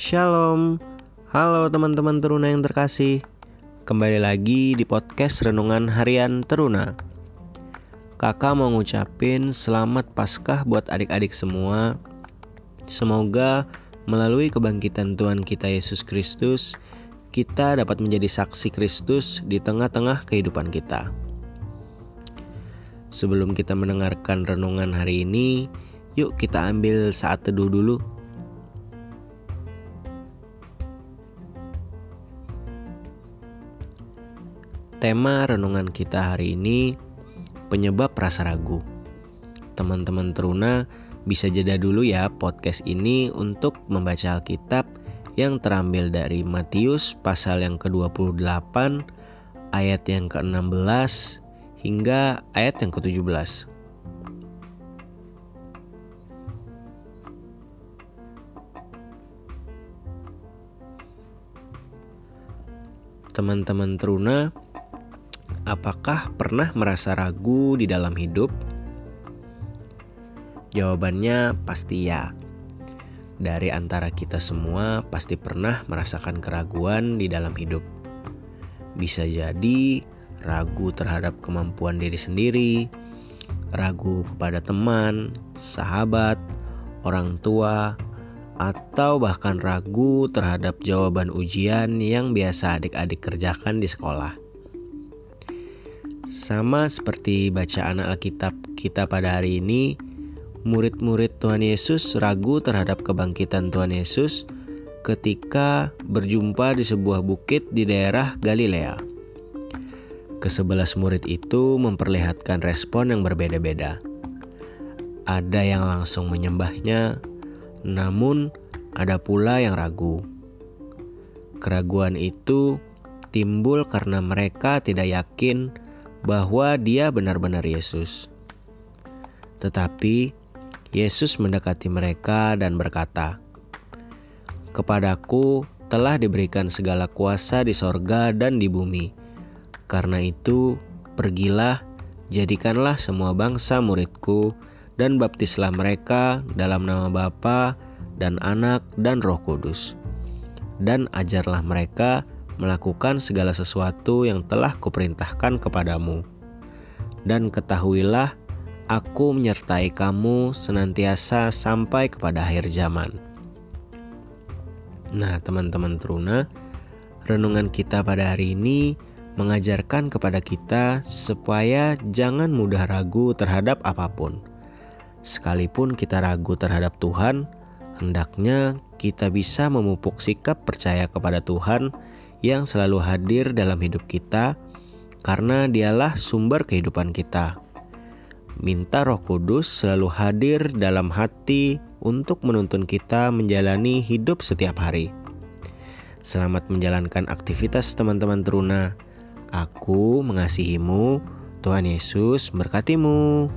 Shalom, halo teman-teman teruna yang terkasih. Kembali lagi di podcast Renungan Harian Teruna. Kakak mau ngucapin selamat Paskah buat adik-adik semua. Semoga melalui kebangkitan Tuhan kita Yesus Kristus, kita dapat menjadi saksi Kristus di tengah-tengah kehidupan kita. Sebelum kita mendengarkan renungan hari ini, yuk kita ambil saat teduh dulu Tema renungan kita hari ini penyebab rasa ragu. Teman-teman teruna bisa jeda dulu ya podcast ini untuk membaca Alkitab yang terambil dari Matius pasal yang ke-28 ayat yang ke-16 hingga ayat yang ke-17. Teman-teman teruna, Apakah pernah merasa ragu di dalam hidup? Jawabannya pasti ya. Dari antara kita semua pasti pernah merasakan keraguan di dalam hidup. Bisa jadi ragu terhadap kemampuan diri sendiri, ragu kepada teman, sahabat, orang tua, atau bahkan ragu terhadap jawaban ujian yang biasa adik-adik kerjakan di sekolah. Sama seperti bacaan Alkitab kita pada hari ini, murid-murid Tuhan Yesus ragu terhadap kebangkitan Tuhan Yesus ketika berjumpa di sebuah bukit di daerah Galilea. Kesebelas murid itu memperlihatkan respon yang berbeda-beda. Ada yang langsung menyembahnya, namun ada pula yang ragu. Keraguan itu timbul karena mereka tidak yakin bahwa dia benar-benar Yesus. Tetapi Yesus mendekati mereka dan berkata, "Kepadaku telah diberikan segala kuasa di sorga dan di bumi. Karena itu, pergilah, jadikanlah semua bangsa muridku, dan baptislah mereka dalam nama Bapa dan Anak dan Roh Kudus. Dan ajarlah mereka melakukan segala sesuatu yang telah kuperintahkan kepadamu. Dan ketahuilah, aku menyertai kamu senantiasa sampai kepada akhir zaman. Nah, teman-teman teruna, renungan kita pada hari ini mengajarkan kepada kita supaya jangan mudah ragu terhadap apa pun. Sekalipun kita ragu terhadap Tuhan, hendaknya kita bisa memupuk sikap percaya kepada Tuhan yang selalu hadir dalam hidup kita karena dialah sumber kehidupan kita. Minta Roh Kudus selalu hadir dalam hati untuk menuntun kita menjalani hidup setiap hari. Selamat menjalankan aktivitas teman-teman teruna. Aku mengasihimu. Tuhan Yesus berkatimu.